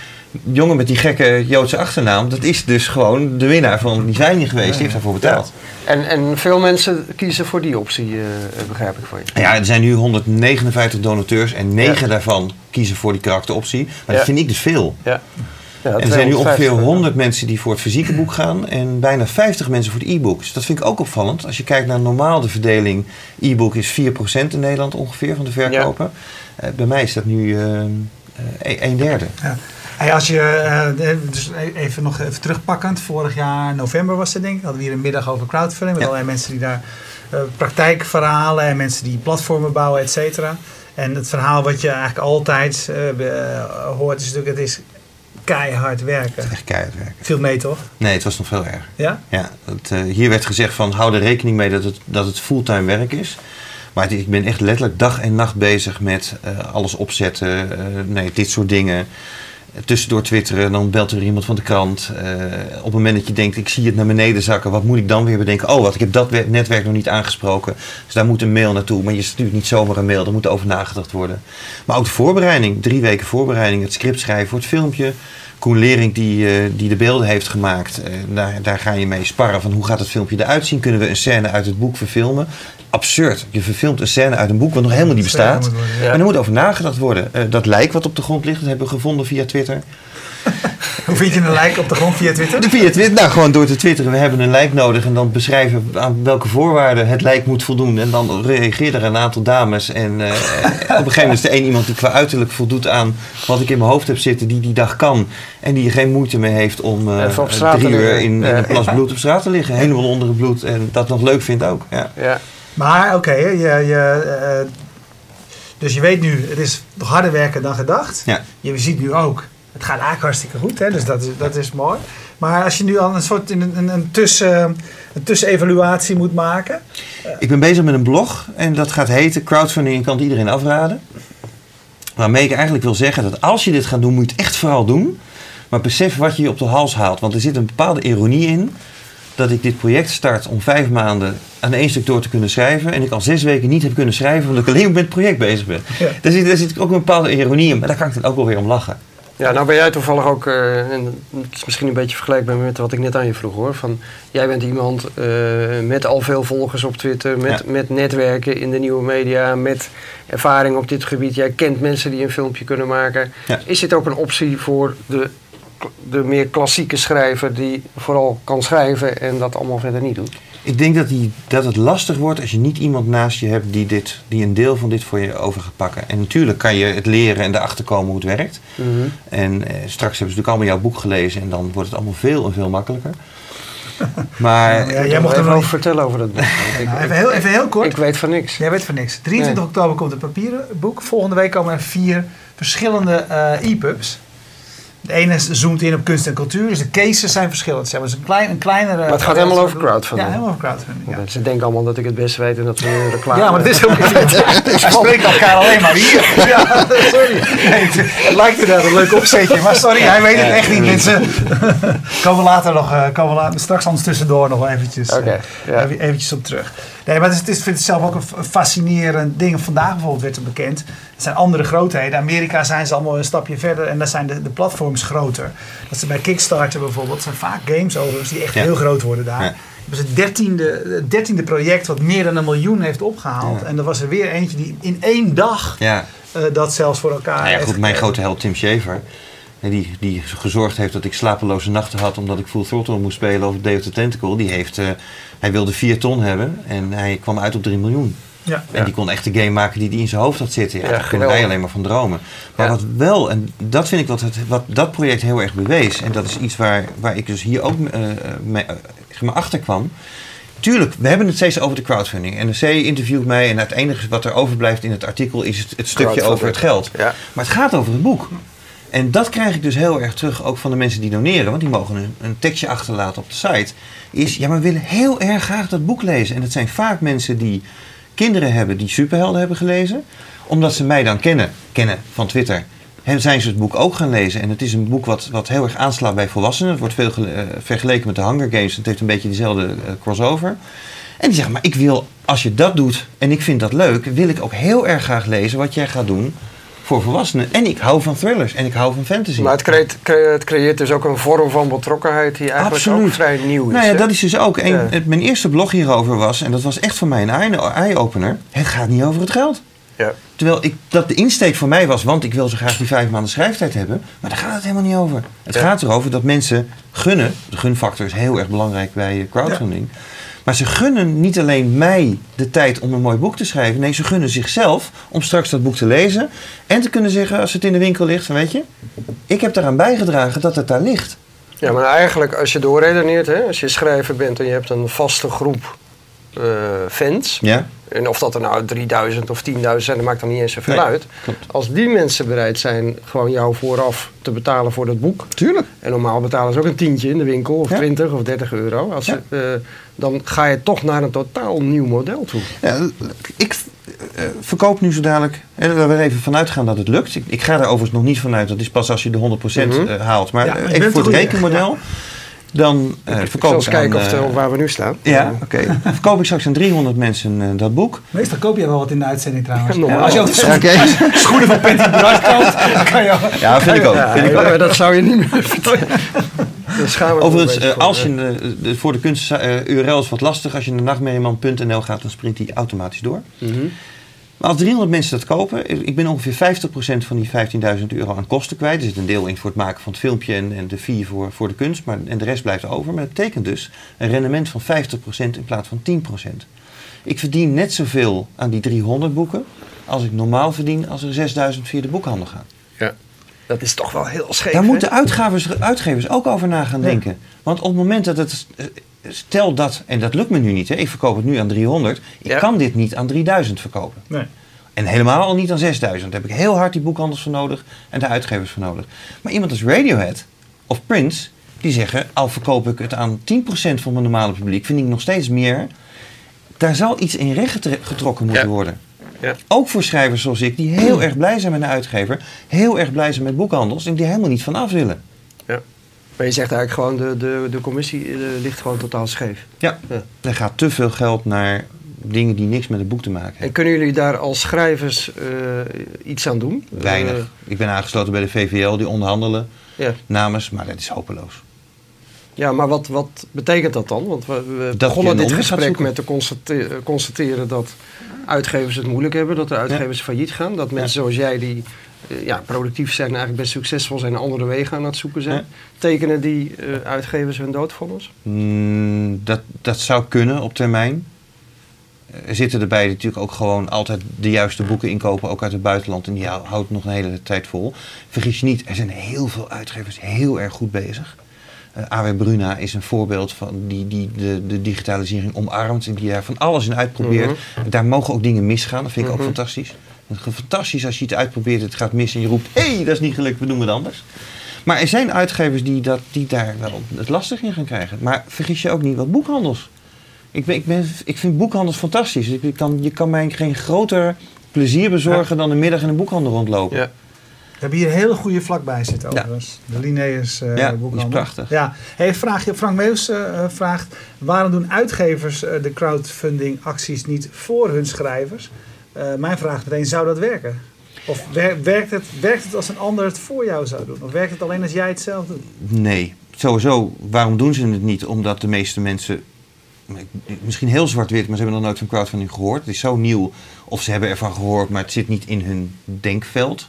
S3: jongen met die gekke Joodse achternaam, dat is dus gewoon de winnaar van die veiling geweest. Die heeft daarvoor betaald.
S1: En, en veel mensen kiezen voor die optie, eh, begrijp ik van je.
S3: Ja, er zijn nu 159 donateurs en 9 daarvan kiezen voor die karakteroptie. Maar
S1: Ja.
S3: dat vind ik dus veel.
S1: Ja. Ja,
S3: en er zijn nu ongeveer
S1: 250,
S3: 100 mensen die voor het fysieke boek gaan en bijna 50 mensen voor het e-book. Dus dat vind ik ook opvallend. Als je kijkt naar normaal de verdeling, e-book is 4% in Nederland ongeveer van de verkopen. Eh, bij mij is dat nu eh, een derde.
S2: Ja. Hey, als je, eh, de- dus even nog even terugpakkend, vorig jaar november was het denk ik, hadden we hier een middag over crowdfunding met
S3: Ja.
S2: allerlei mensen die daar eh, praktijkverhalen en mensen die platformen bouwen, et cetera. En het verhaal wat je eigenlijk altijd eh, eh, hoort is natuurlijk, het is keihard werken.
S3: Echt keihard werken.
S2: Viel mee toch?
S3: Nee, het was nog veel erger.
S2: Ja?
S3: Ja, het, eh, hier werd gezegd van hou er rekening mee dat het, dat het fulltime werk is. Maar het- ik ben echt letterlijk dag en nacht bezig met eh, alles opzetten, eh, nee, dit soort dingen. Tussendoor twitteren, dan belt er iemand van de krant. Eh, op het moment dat je denkt, ik zie het naar beneden zakken, wat moet ik dan weer bedenken? Oh, wat, ik heb dat we- netwerk nog niet aangesproken. Dus daar moet een mail naartoe. Maar je stuurt niet zomaar een mail, daar moet over nagedacht worden. Maar ook de voorbereiding, drie weken voorbereiding, het script schrijven voor het filmpje. Koen Lering die, eh, die de beelden heeft gemaakt, eh, daar, daar ga je mee sparren van hoe gaat het filmpje eruit zien? Kunnen we een scène uit het boek verfilmen? Absurd. Je verfilmt een scène uit een boek wat nog helemaal niet bestaat. En er moet over nagedacht worden. Eh, dat lijk wat op de grond ligt, dat hebben we gevonden via Twitter.
S2: Hoe vind je een like op de grond via Twitter?
S3: Via Twitter, nou gewoon door te twitteren, we hebben een lijk nodig en dan beschrijven aan welke voorwaarden het lijk moet voldoen. En dan reageerden er een aantal dames en eh, op een gegeven moment is er één iemand die qua uiterlijk voldoet aan wat ik in mijn hoofd heb zitten, die die dag kan. En die er geen moeite mee heeft om eh, drie uur in, in een plas bloed op straat te liggen, helemaal onder het bloed en dat nog leuk vindt ook. Ja.
S1: Ja.
S2: Maar oké, je, je, eh, dus je weet nu, het is nog harder werken dan gedacht.
S3: Ja.
S2: Je ziet nu ook, het gaat eigenlijk hartstikke goed, hè? dus dat is, dat is mooi. Maar als je nu al een soort een, een, een, tussen, een tussenevaluatie moet maken.
S3: Ik ben bezig met een blog en dat gaat heten Crowdfunding kan iedereen afraden. Waarmee ik eigenlijk wil zeggen dat als je dit gaat doen, moet je het echt vooral doen. Maar besef wat je je op de hals haalt. Want er zit een bepaalde ironie in dat ik dit project start om vijf maanden aan één stuk door te kunnen schrijven. En ik al zes weken niet heb kunnen schrijven omdat ik alleen met het project bezig ben.
S2: Ja.
S3: Daar, zit, daar zit ook een bepaalde ironie in, maar daar kan ik dan ook wel weer om lachen.
S1: Ja, nou ben jij toevallig ook, eh, en het is misschien een beetje vergelijkbaar met wat ik net aan je vroeg hoor. Van, jij bent iemand eh, met al veel volgers op Twitter, met,
S3: Ja.
S1: met netwerken in de nieuwe media, met ervaring op dit gebied. Jij kent mensen die een filmpje kunnen maken.
S3: Ja.
S1: Is dit ook een optie voor de, de meer klassieke schrijver die vooral kan schrijven en dat allemaal verder niet doet?
S3: Ik denk dat, die, dat het lastig wordt als je niet iemand naast je hebt die, dit, die een deel van dit voor je over gaat pakken. En natuurlijk kan je het leren en erachter komen hoe het werkt. En eh, straks hebben ze natuurlijk allemaal jouw boek gelezen en dan wordt het allemaal veel en veel makkelijker. Maar
S2: Ja, jij mocht er niet-
S1: vertellen over dat boek. ik,
S2: Nou, even, heel, even heel kort.
S1: ik weet van niks.
S2: Jij weet van niks. 23 oktober komt het papieren boek. Volgende week komen er vier verschillende eh, e-pubs. De ene zoomt in op kunst en cultuur, dus de cases zijn verschillend. Zeg maar. Dus een, klein, een kleinere...
S1: Maar het gaat helemaal over crowdfunding.
S2: Ja, helemaal over crowdfunding. Ja.
S1: Ze denken allemaal dat ik het best weet en dat we reclame...
S2: Ja, maar dat is ook niet. Spreken elkaar alleen maar hier. Ja, sorry. Nee, het, het lijkt inderdaad een leuk opzetje, maar sorry, hij weet het echt niet, mensen. komen we later nog, eh, komen we later, straks anders tussendoor nog eventjes, eh,
S1: Oké, ja.
S2: even- eventjes op terug. Nee, maar het is, het is, ik vind het zelf ook een fascinerend ding. Vandaag bijvoorbeeld werd er bekend. Het zijn andere grootheden. Amerika zijn ze allemaal een stapje verder en daar zijn de, de platforms groter. Dat ze bij Kickstarter bijvoorbeeld, zijn vaak games overigens die echt
S3: Ja.
S2: heel groot worden daar.
S3: Ja.
S2: Dat was het dertiende, het dertiende project wat meer dan een miljoen heeft opgehaald.
S3: Ja.
S2: En er was er weer eentje die in één dag
S3: ja,
S2: eh, dat zelfs voor elkaar
S3: Nou ja,
S2: heeft
S3: goed, mijn grote held Tim Schafer. hè, Die, die gezorgd heeft dat ik slapeloze nachten had omdat ik Full Throttle moest spelen over Day of the Tentacle. Die heeft, eh, hij wilde 4 ton hebben en hij kwam uit op 3 miljoen.
S2: Ja.
S3: En die kon echt de game maken die hij in zijn hoofd had zitten. Ja,
S1: Ja,
S3: daar kunnen wij alleen maar van dromen. Maar
S1: Ja.
S3: wat wel, en dat vind ik wat, het, wat dat project heel erg bewees. En dat is iets waar, waar ik dus hier ook eh, mee, eh, achter kwam. Tuurlijk, we hebben het steeds over de crowdfunding. NRC interviewt mij en het enige wat er overblijft in het artikel is het, het stukje over het geld.
S1: Ja.
S3: Maar het gaat over het boek. En dat krijg ik dus heel erg terug ook van de mensen die doneren. Want die mogen een, een tekstje achterlaten op de site. Is, ja, maar we willen heel erg graag dat boek lezen. En dat zijn vaak mensen die kinderen hebben die superhelden hebben gelezen. Omdat ze mij dan kennen, kennen van Twitter. Zijn ze het boek ook gaan lezen. En het is een boek wat, wat heel erg aanslaat bij volwassenen. Het wordt veel eh, vergeleken met de Hunger Games. Het heeft een beetje dezelfde eh, crossover. En die zeggen, maar ik wil, als je dat doet en ik vind dat leuk... wil ik ook heel erg graag lezen wat jij gaat doen voor volwassenen. En ik hou van thrillers en ik hou van fantasy.
S1: Maar het creëert, cre- het creëert dus ook een vorm van betrokkenheid die eigenlijk ook vrij nieuw is.
S3: Nou ja, dat is dus ook. En
S1: Ja.
S3: het, mijn eerste blog hierover was, en dat was echt voor mij een eye- eye-opener. Het gaat niet over het geld.
S1: Ja.
S3: Terwijl ik, dat de insteek voor mij was, want ik wil zo graag die vijf maanden schrijftijd hebben. Maar daar gaat het helemaal niet over. Het
S1: Ja.
S3: gaat erover dat mensen gunnen. De gunfactor is heel erg belangrijk bij eh, crowdfunding. Maar ze gunnen niet alleen mij de tijd om een mooi boek te schrijven. Nee, ze gunnen zichzelf om straks dat boek te lezen. En te kunnen zeggen als het in de winkel ligt van weet je, ik heb daaraan bijgedragen dat het daar ligt.
S1: Ja, maar eigenlijk als je doorredeneert, hè, als je schrijver bent en je hebt een vaste groep fans.
S3: Ja,
S1: En of dat er nou 3000 of 10.000 zijn, dat maakt dan niet eens zoveel
S3: Nee,
S1: uit.
S3: klopt.
S1: Als die mensen bereid zijn gewoon jou vooraf te betalen voor dat boek.
S3: tuurlijk.
S1: En normaal betalen ze ook een tientje in de winkel, of
S3: Ja.
S1: 20 of 30 euro. Als
S3: Ja.
S1: ze, eh, dan ga je toch naar een totaal nieuw model toe.
S3: Ja, ik eh, verkoop nu zo dadelijk, en we even vanuit gaan dat het lukt. Ik, ik ga er overigens nog niet vanuit, dat is pas als je de 100%
S1: Mhm.
S3: eh, haalt. Maar eh, even voor het
S2: er
S3: rekenmodel, dan eh
S1: ik zal
S3: verkoop
S1: eens
S3: ik aan,
S1: kijken of,
S3: eh,
S1: waar we nu staan.
S3: Ja, oké. Verkoop ik straks aan 300 mensen eh, dat boek.
S2: Meestal koop je wel wat in de uitzending trouwens. Als je ook schoenen, van Patty Bart koopt, kan je al-
S3: Ja, vind ik ook.
S1: Ja,
S3: vind ik ook.
S1: maar dat zou je niet meer vertellen.
S3: Overigens, als
S1: voor,
S3: je de, de- voor de kunst eh, URL is wat lastig. Als je naar nachtmerrieman.nl gaat, dan springt die automatisch door.
S1: Mhm.
S3: Maar als 300 mensen dat kopen, ik ben ongeveer 50% van die 15.000 euro aan kosten kwijt. Er zit een deel in voor het maken van het filmpje en, en de fee voor, voor de kunst. Maar, en de rest blijft over. Maar dat betekent dus een rendement van 50% in plaats van 10%. Ik verdien net zoveel aan die 300 boeken als ik normaal verdien als er 6000 via de boekhandel gaan.
S1: Dat is toch wel heel scheef.
S3: Daar
S1: hè?
S3: moeten uitgevers, uitgevers ook over na gaan
S2: Ja.
S3: denken. Want op het moment dat het. Eh, Stel dat, en dat lukt me nu niet, hè, ik verkoop het nu aan 300. Ik
S1: Ja.
S3: kan dit niet aan 3000 verkopen.
S2: Nee.
S3: En helemaal al niet aan 6000. Daar heb ik heel hard die boekhandels voor nodig en de uitgevers voor nodig. Maar iemand als Radiohead of Prince, die zeggen: al verkoop ik het aan 10% van mijn normale publiek, vind ik nog steeds meer. Daar zal iets in recht getrokken moeten
S1: Ja.
S3: worden.
S1: Ja.
S3: Ook voor schrijvers zoals ik, die heel erg blij zijn met een uitgever, heel erg blij zijn met boekhandels en die helemaal niet van af willen.
S1: Maar je zegt eigenlijk gewoon, de, de, de commissie eh, ligt gewoon totaal scheef.
S3: Ja.
S1: Ja.
S3: Er gaat te veel geld naar dingen die niks met het boek te maken
S1: En
S3: hebben.
S1: kunnen jullie daar als schrijvers eh, iets aan doen?
S3: Weinig.
S1: Eh,
S3: ik ben aangesloten bij de VVL, die onderhandelen
S1: ja.
S3: namens, maar dat is hopeloos.
S1: ja, maar wat, wat betekent dat dan? Want we, begonnen dit gesprek met te constate- constateren dat uitgevers het moeilijk hebben. Dat de uitgevers failliet gaan. Dat mensen zoals jij die ja, productief zijn en eigenlijk best succesvol zijn... andere wegen aan het zoeken zijn.
S3: Ja.
S1: Tekenen die eh, uitgevers hun doodvonnis?
S3: Mm, dat, dat zou kunnen op termijn. Er zitten erbij die natuurlijk ook gewoon altijd de juiste boeken inkopen, ook uit het buitenland. En die hou- houdt nog een hele tijd vol. Vergis je niet, er zijn heel veel uitgevers heel erg goed bezig. Eh AW Bruna is een voorbeeld van die, die de, de digitalisering omarmt en die daar van alles in uitprobeert. Daar mogen ook dingen misgaan, dat vind ik
S1: Mhm.
S3: ook fantastisch. Het is fantastisch als je iets uitprobeert, het gaat mis en je roept: hé, hey, dat is niet gelukt, we doen het anders. Maar er zijn uitgevers die, dat, die daar wel het lastig in gaan krijgen. Maar vergis je ook niet wat boekhandels. Ik, ben, ik, ben, ik vind boekhandels fantastisch. Ik, ik kan, je kan mij geen groter plezier bezorgen dan een middag in een boekhandel rondlopen.
S1: Ja.
S2: We hebben hier een hele goede vlak bij zitten overigens. De Linnaeus eh
S3: Ja, die is
S2: boekhandel.
S3: prachtig.
S2: Ja. Hey, vraag je, Frank Meus eh, eh, vraagt... waarom doen uitgevers de crowdfunding acties niet voor hun schrijvers? Eh, mijn vraag is meteen, zou dat werken? Of wer- werkt, het, werkt het als een ander het voor jou zou doen? Of werkt het alleen als jij het zelf doet?
S3: Nee, sowieso. Waarom doen ze het niet? Omdat de meeste mensen, misschien heel zwart-wit, maar ze hebben nog nooit van crowdfunding gehoord. Het is zo nieuw. Of ze hebben ervan gehoord, maar het zit niet in hun denkveld.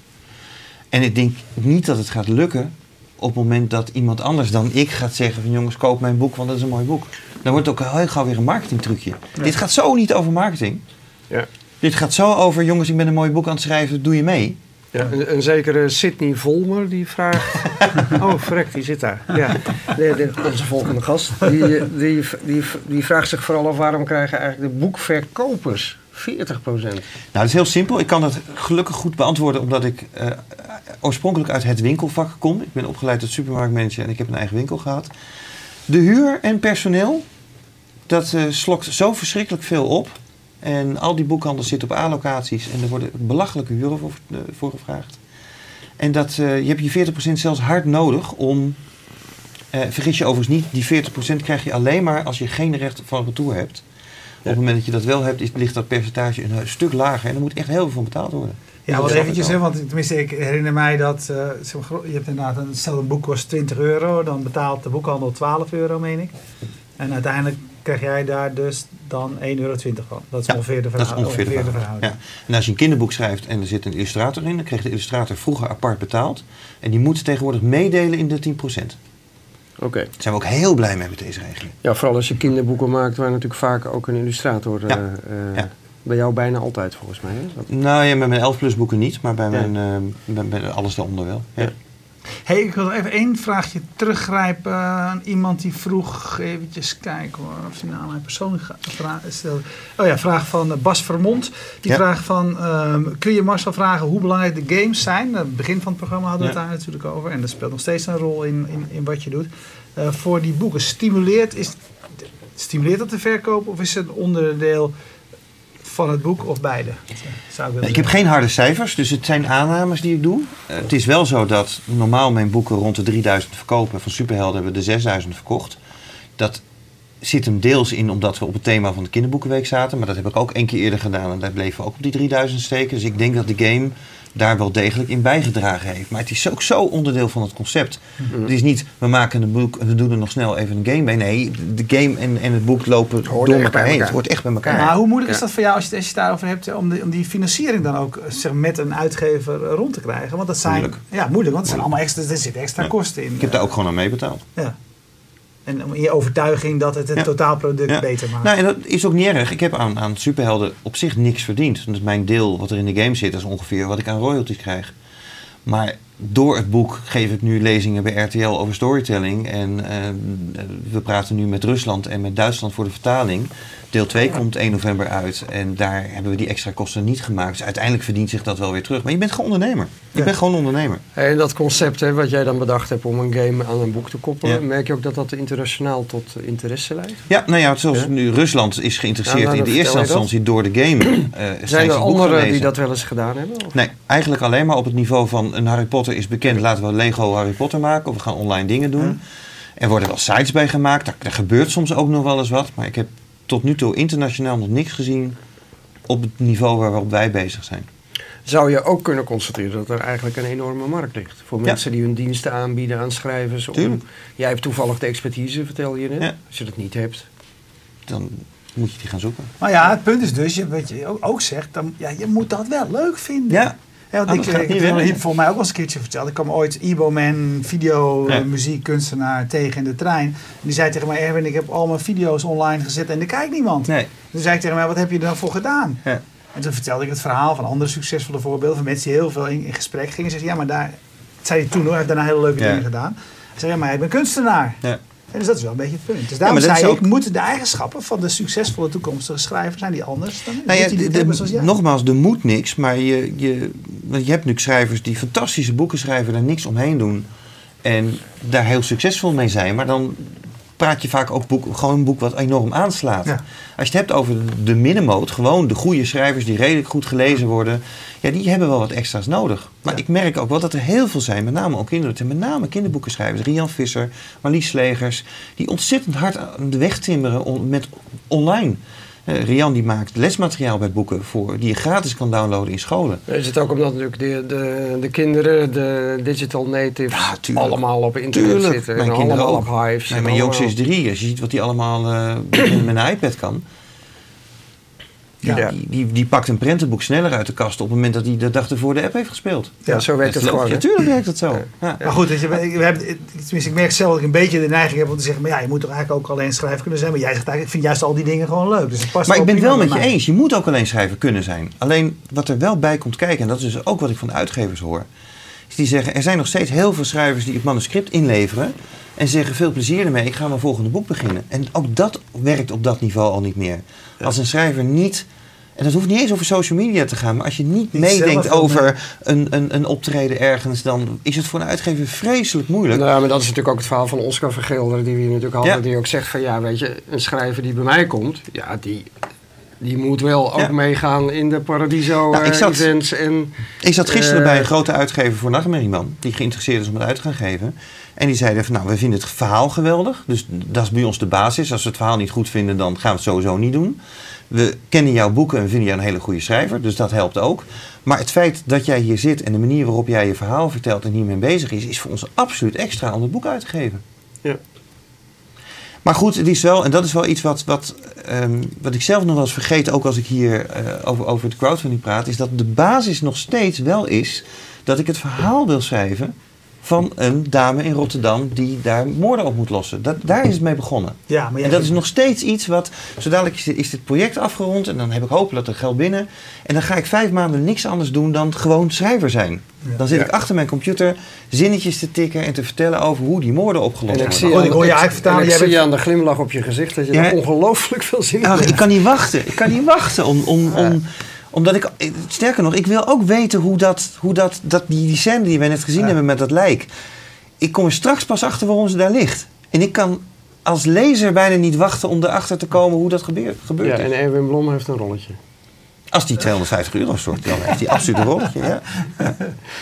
S3: En ik denk niet dat het gaat lukken op het moment dat iemand anders dan ik gaat zeggen van jongens, koop mijn boek, want dat is een mooi boek. Dan wordt het ook heel gauw weer een marketingtrucje. Dit gaat zo niet over marketing.
S1: Ja.
S3: Dit gaat zo over, jongens, ik ben een mooi boek aan het schrijven, doe je mee?
S1: Ja, een, een zekere Sidney Volmer die vraagt. oh, frek, die zit daar. Ja, de, de, onze volgende gast. Die, eh, die, die, die vraagt zich vooral af waarom krijgen eigenlijk de boekverkopers 40%
S3: Nou, dat is heel simpel. Ik kan dat gelukkig goed beantwoorden omdat ik eh, oorspronkelijk uit het winkelvak kom. Ik ben opgeleid tot supermarktmanager en ik heb een eigen winkel gehad. De huur en personeel, dat eh, slokt zo verschrikkelijk veel op. En al die boekhandels zitten op A-locaties en er worden belachelijke huren voor, eh, voor gevraagd. En dat, eh, je hebt je 40% zelfs hard nodig om... eh, vergis je overigens niet, die 40% krijg je alleen maar als je geen recht van retour hebt. Op het moment dat je dat wel hebt, is, ligt dat percentage een stuk lager. En er moet echt heel veel van betaald worden.
S2: Ja, wat eventjes,
S3: ik
S2: hè, want tenminste, ik herinner mij dat eh, je hebt inderdaad een, stel een boek kost 20 euro, dan betaalt de boekhandel 12 euro, meen ik. En uiteindelijk krijg jij daar dus dan 1,20 euro van. Dat is
S3: Ja,
S2: ongeveer de,
S3: Dat is ongeveer de verhouding.
S2: verhouding.
S3: Ja. En als je een kinderboek schrijft en er zit een illustrator in, dan kreeg de illustrator vroeger apart betaald. En die moet tegenwoordig meedelen in de 10%.
S1: Oké.
S3: Daar zijn we ook heel blij mee met deze regeling.
S1: Ja, vooral als je kinderboeken maakt waar natuurlijk vaak ook een illustrator...
S3: Ja.
S1: eh, eh,
S3: Ja.
S1: Bij jou bijna altijd volgens mij. Hè? Dat-
S3: Nou ja, met mijn 11 plus boeken niet, maar bij
S1: Ja.
S3: mijn, eh, bij, bij alles daaronder wel. Ja.
S1: Ja.
S2: Hey, ik wil nog even één vraagje teruggrijpen aan iemand die vroeg, eventjes kijken hoor, of die naam mij persoonlijk ga- vraag stelde. Oh ja, vraag van eh, Bas Vermond. Die
S3: Ja.
S2: vraagt van, ehm, kun je Marcel vragen hoe belangrijk de games zijn? Aan het begin van het programma hadden we
S3: Ja.
S2: het daar natuurlijk over. En dat speelt nog steeds een rol in, in, in wat je doet. Eh, voor die boeken, stimuleert, is, stimuleert dat de verkoop of is het een onderdeel van het boek of beide? Zou ik,
S3: heb geen harde cijfers, dus het zijn aannames die ik doe. Eh, het is wel zo dat normaal mijn boeken rond de 3000 verkopen. Van Superhelden hebben we de 6000 verkocht. Dat zit hem deels in omdat we op het thema van de kinderboekenweek zaten. Maar dat heb ik ook één keer eerder gedaan en daar bleven we ook op die 3000 steken. Dus ik denk dat de game daar wel degelijk in bijgedragen heeft. Maar het is ook zo onderdeel van het concept. Het is niet, we maken een boek en we doen er nog snel even een game bij. Nee, de game en, en het boek lopen door elkaar heen.
S1: elkaar.
S3: Het hoort echt bij elkaar.
S2: Maar hoe moeilijk is dat voor jou als je, als je het daarover hebt om, de, om die financiering dan ook eh, zeg, met een uitgever eh, rond te krijgen? Want dat zijn,
S3: Moeilijk.
S2: Ja, moeilijk, want er zijn allemaal extra, er zitten extra
S3: Ja.
S2: kosten in.
S3: Ik heb daar ook gewoon aan meebetaald.
S2: Ja. En om in je overtuiging dat het het
S3: Ja.
S2: totaalproduct
S3: Ja.
S2: beter maakt.
S3: Nou, en dat is ook niet erg. Ik heb aan, aan superhelden op zich niks verdiend. Dus mijn deel wat er in de game zit, is ongeveer wat ik aan royalties krijg. Maar door het boek geef ik nu lezingen bij RTL over storytelling. En eh, we praten nu met Rusland en met Duitsland voor de vertaling. Deel 2 komt 1 november uit. En daar hebben we die extra kosten niet gemaakt. Dus uiteindelijk verdient zich dat wel weer terug. Maar je bent gewoon ondernemer. Je
S2: Ja.
S3: bent gewoon ondernemer.
S1: En dat concept hè, wat jij dan bedacht hebt om een game aan een boek te koppelen,
S3: Ja.
S1: merk je ook dat dat internationaal tot interesse leidt?
S3: Ja, nou ja, zoals nu Rusland is geïnteresseerd
S1: Ja, nou,
S3: in de eerste instantie door de game. eh, zijn
S1: er anderen die dat wel eens gedaan hebben? Of?
S3: Nee, eigenlijk alleen maar op het niveau van een Harry Potter is bekend. Laten we Lego Harry Potter maken of we gaan online dingen doen. Er worden wel sites bij gemaakt. Daar, daar gebeurt soms ook nog wel eens wat. Maar ik heb tot nu toe internationaal nog niks gezien op het niveau waarop wij bezig zijn.
S1: Zou je ook kunnen constateren dat er eigenlijk een enorme markt ligt voor
S3: Ja.
S1: mensen die hun diensten aanbieden aan schrijvers? Om,
S3: Tuurlijk.
S1: jij hebt toevallig de expertise, vertel je net.
S3: Ja.
S1: Als je dat niet hebt.
S3: Dan moet je die gaan zoeken.
S2: Maar ja, het punt is dus, je, wat je ook, ook zegt, dan, ja, je moet dat wel leuk vinden.
S3: Ja,
S2: Ja, want
S3: Anders
S2: ik,
S3: gaat
S2: ik heb volgens mij ook wel eens een keertje verteld. Ik kwam ooit Ibo-man, video,
S3: Ja.
S2: eh, muziekkunstenaar tegen in de trein. En die zei tegen mij, Erwin, ik heb al mijn video's online gezet en er kijkt niemand.
S3: nee.
S2: Toen zei ik tegen mij, wat heb je er dan voor gedaan?
S3: Ja.
S2: En toen vertelde ik het verhaal van andere succesvolle voorbeelden van mensen die heel veel in, in gesprek gingen. Ze zei, ja, maar daar, zei hij toen hoor, hij heeft daarna hele leuke dingen gedaan. Hij zei, ja, maar ik ben kunstenaar.
S3: Ja.
S2: En dus dat is wel een beetje het punt. Dus daarom
S3: dat
S2: zei
S3: is
S2: ik,
S3: ook-
S2: moeten de eigenschappen van de succesvolle toekomstige schrijver, zijn die anders? Dan
S3: Nou ja,
S2: die
S3: de- de-
S2: zoals jij.
S3: nogmaals, er moet niks. Maar je, je, want je hebt nu schrijvers die fantastische boeken schrijven, daar niks omheen doen. En daar heel succesvol mee zijn. Maar dan praat je vaak ook boek, gewoon een boek wat enorm aanslaat.
S2: Ja.
S3: Als je het hebt over de middenmoot, gewoon de goede schrijvers die redelijk goed gelezen worden. Ja, die hebben wel wat extra's nodig. Maar
S2: Ja.
S3: ik merk ook wel dat er heel veel zijn, met name ook kinderen, met name kinderboekenschrijvers. Rian Visser, Marlies Slegers, die ontzettend hard aan de weg timmeren on- met online. Eh, Rian die maakt lesmateriaal bij boeken voor, die je gratis kan downloaden in scholen.
S1: Is het ook omdat natuurlijk de, de, de kinderen, de digital natives,
S3: Ja,
S1: allemaal op internet
S3: Tuurlijk,
S1: zitten.
S3: mijn
S1: en
S3: kinderen
S1: allemaal
S3: ook.
S1: op hives.
S3: Nee, Joost
S1: allemaal-
S3: is drie, als je ziet wat hij allemaal eh, met met een iPad kan.
S2: Ja.
S3: Die, die, die, die pakt een prentenboek sneller uit de kast op het moment dat hij de dag ervoor de app heeft gespeeld.
S1: Ja, zo werkt
S3: Dat
S1: het
S3: is
S1: gewoon.
S3: Natuurlijk werkt het zo. Ja.
S2: Maar goed, weet je, we, hebben, tenminste, ik merk zelf dat ik een beetje de neiging heb om te zeggen, maar ja, je moet toch eigenlijk ook alleen schrijver kunnen zijn. Maar jij zegt eigenlijk, ik vind juist al die dingen gewoon leuk. Dus het past
S3: Maar ik ben het wel met je eens. Je moet ook alleen schrijver kunnen zijn. Alleen wat er wel bij komt kijken, en dat is dus ook wat ik van de uitgevers hoor. Is die zeggen, er zijn nog steeds heel veel schrijvers die het manuscript inleveren. En zeggen, veel plezier ermee, ik ga mijn volgende boek beginnen. En ook dat werkt op dat niveau al niet meer. Als een schrijver niet... En dat hoeft niet eens over social media te gaan. Maar als je niet meedenkt over een, een, een optreden ergens... dan is het voor een uitgever vreselijk moeilijk.
S1: Nou, maar dat is natuurlijk ook het verhaal van Oscar Vergelder, die we hier natuurlijk hadden.
S3: Ja.
S1: Die ook zegt van, ja, weet je, een schrijver die bij mij komt, ja, die, die moet wel ook
S3: Ja.
S1: meegaan in de Paradiso
S3: Nou, ik
S1: eh. En,
S3: Ik zat gisteren
S1: Eh,
S3: bij een grote uitgever voor Nachtmerrieman, die geïnteresseerd is om het uit te gaan geven. En die zeiden van, nou, we vinden het verhaal geweldig. Dus dat is bij ons de basis. Als we het verhaal niet goed vinden, dan gaan we het sowieso niet doen. We kennen jouw boeken en vinden jou een hele goede schrijver, dus dat helpt ook. Maar het feit dat jij hier zit en de manier waarop jij je verhaal vertelt en hiermee bezig is, is voor ons absoluut extra om het boek uit te geven.
S1: Ja.
S3: Maar goed, het is wel, en dat is wel iets wat, wat, ehm, wat ik zelf nog wel eens vergeet, ook als ik hier eh, over, over het crowdfunding praat, is dat de basis nog steeds wel is dat ik het verhaal wil schrijven van een dame in Rotterdam die daar moorden op moet lossen. Dat, daar is het mee begonnen.
S2: Ja, maar
S3: En dat is nog steeds iets wat, zo dadelijk is, is dit project afgerond en dan heb ik hopelijk er geld binnen. En dan ga ik vijf maanden niks anders doen dan gewoon schrijver zijn.
S2: Ja.
S3: Dan zit
S1: Ja.
S3: ik achter mijn computer zinnetjes te tikken en te vertellen over hoe die moorden opgelost
S1: En ik
S3: worden.
S1: zie,
S2: goed,
S1: aan,
S2: ik hoor je
S1: ik-
S2: vertalen,
S1: ik
S2: jij
S1: zie
S2: bent-
S1: aan de glimlach op je gezicht dat je
S3: Ja.
S1: er ongelooflijk veel zin in hebt.
S3: ik kan niet wachten. Ik kan niet wachten. Om, om, om, omdat ik, sterker nog, ik wil ook weten hoe dat, hoe dat, dat die, die scène die wij net gezien
S2: Ja.
S3: hebben met dat lijk. Ik kom er straks pas achter waarom ze daar ligt. En ik kan als lezer bijna niet wachten om erachter te komen hoe dat gebeurt, gebeurd
S1: Ja,
S3: is.
S1: en Erwin Blom heeft een rolletje.
S3: Als die 250 euro stort, dan heeft hij absoluut een rolletje. Ja.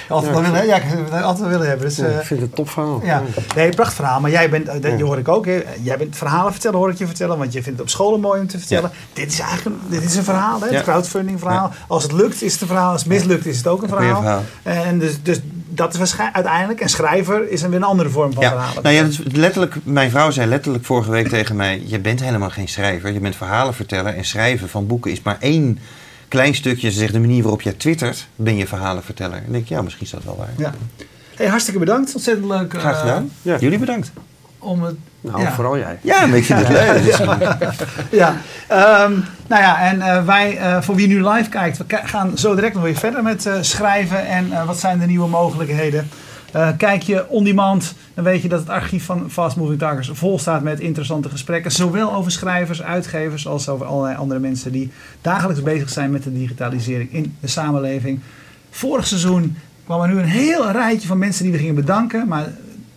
S2: altijd wel willen, hè? ja, ik heb het altijd wel willen hebben. Dus,
S1: Ja,
S2: eh,
S1: ik vind het een topverhaal.
S2: Ja, nee, prachtig verhaal. Maar jij bent, eh, dat
S1: Ja.
S2: hoor ik ook, hè. jij bent verhalen vertellen, hoor ik je vertellen. Want je vindt het op scholen mooi om te vertellen. Dit is eigenlijk een, dit is een verhaal, hè?
S3: Ja.
S2: het crowdfunding verhaal. Als het lukt is het een verhaal, als het mislukt is het ook een verhaal.
S3: een verhaal.
S2: En dus, dus dat is waarschijnlijk uiteindelijk, en schrijver is een weer een andere vorm van
S3: Ja,
S2: verhalen.
S3: nou ja, letterlijk, mijn vrouw zei letterlijk vorige week tegen mij: Je bent helemaal geen schrijver, je bent verhalenverteller. En schrijven van boeken is maar één klein stukje. Ze zegt de manier waarop jij twittert, ben je verhalenverteller. En dan denk ik, ja, misschien is dat wel waar.
S2: Ja. Hey, hartstikke bedankt, ontzettend leuk.
S3: Graag
S2: eh,
S3: gedaan.
S1: Ja.
S3: Jullie bedankt.
S2: om het,
S1: Nou,
S2: Ja.
S1: vooral jij.
S3: Ja, maar ik vind het leuk.
S2: ja, Ehm, nou ja, en eh, wij, eh, voor wie nu live kijkt, we gaan zo direct nog weer verder met eh, schrijven en eh, wat zijn de nieuwe mogelijkheden. Eh, kijk je on demand, dan weet je dat het archief van Fast Moving Targets vol staat met interessante gesprekken. Zowel over schrijvers, uitgevers als over allerlei andere mensen die dagelijks bezig zijn met de digitalisering in de samenleving. Vorig seizoen kwam er nu een heel rijtje van mensen die we gingen bedanken. Maar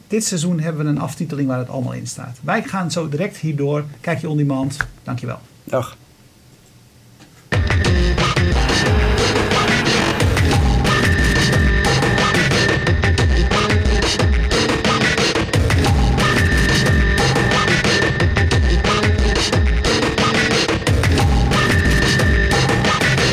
S2: dit seizoen hebben we een aftiteling waar het allemaal in staat. Wij gaan zo direct hierdoor. Kijk je on demand. Dankjewel.
S1: Dag.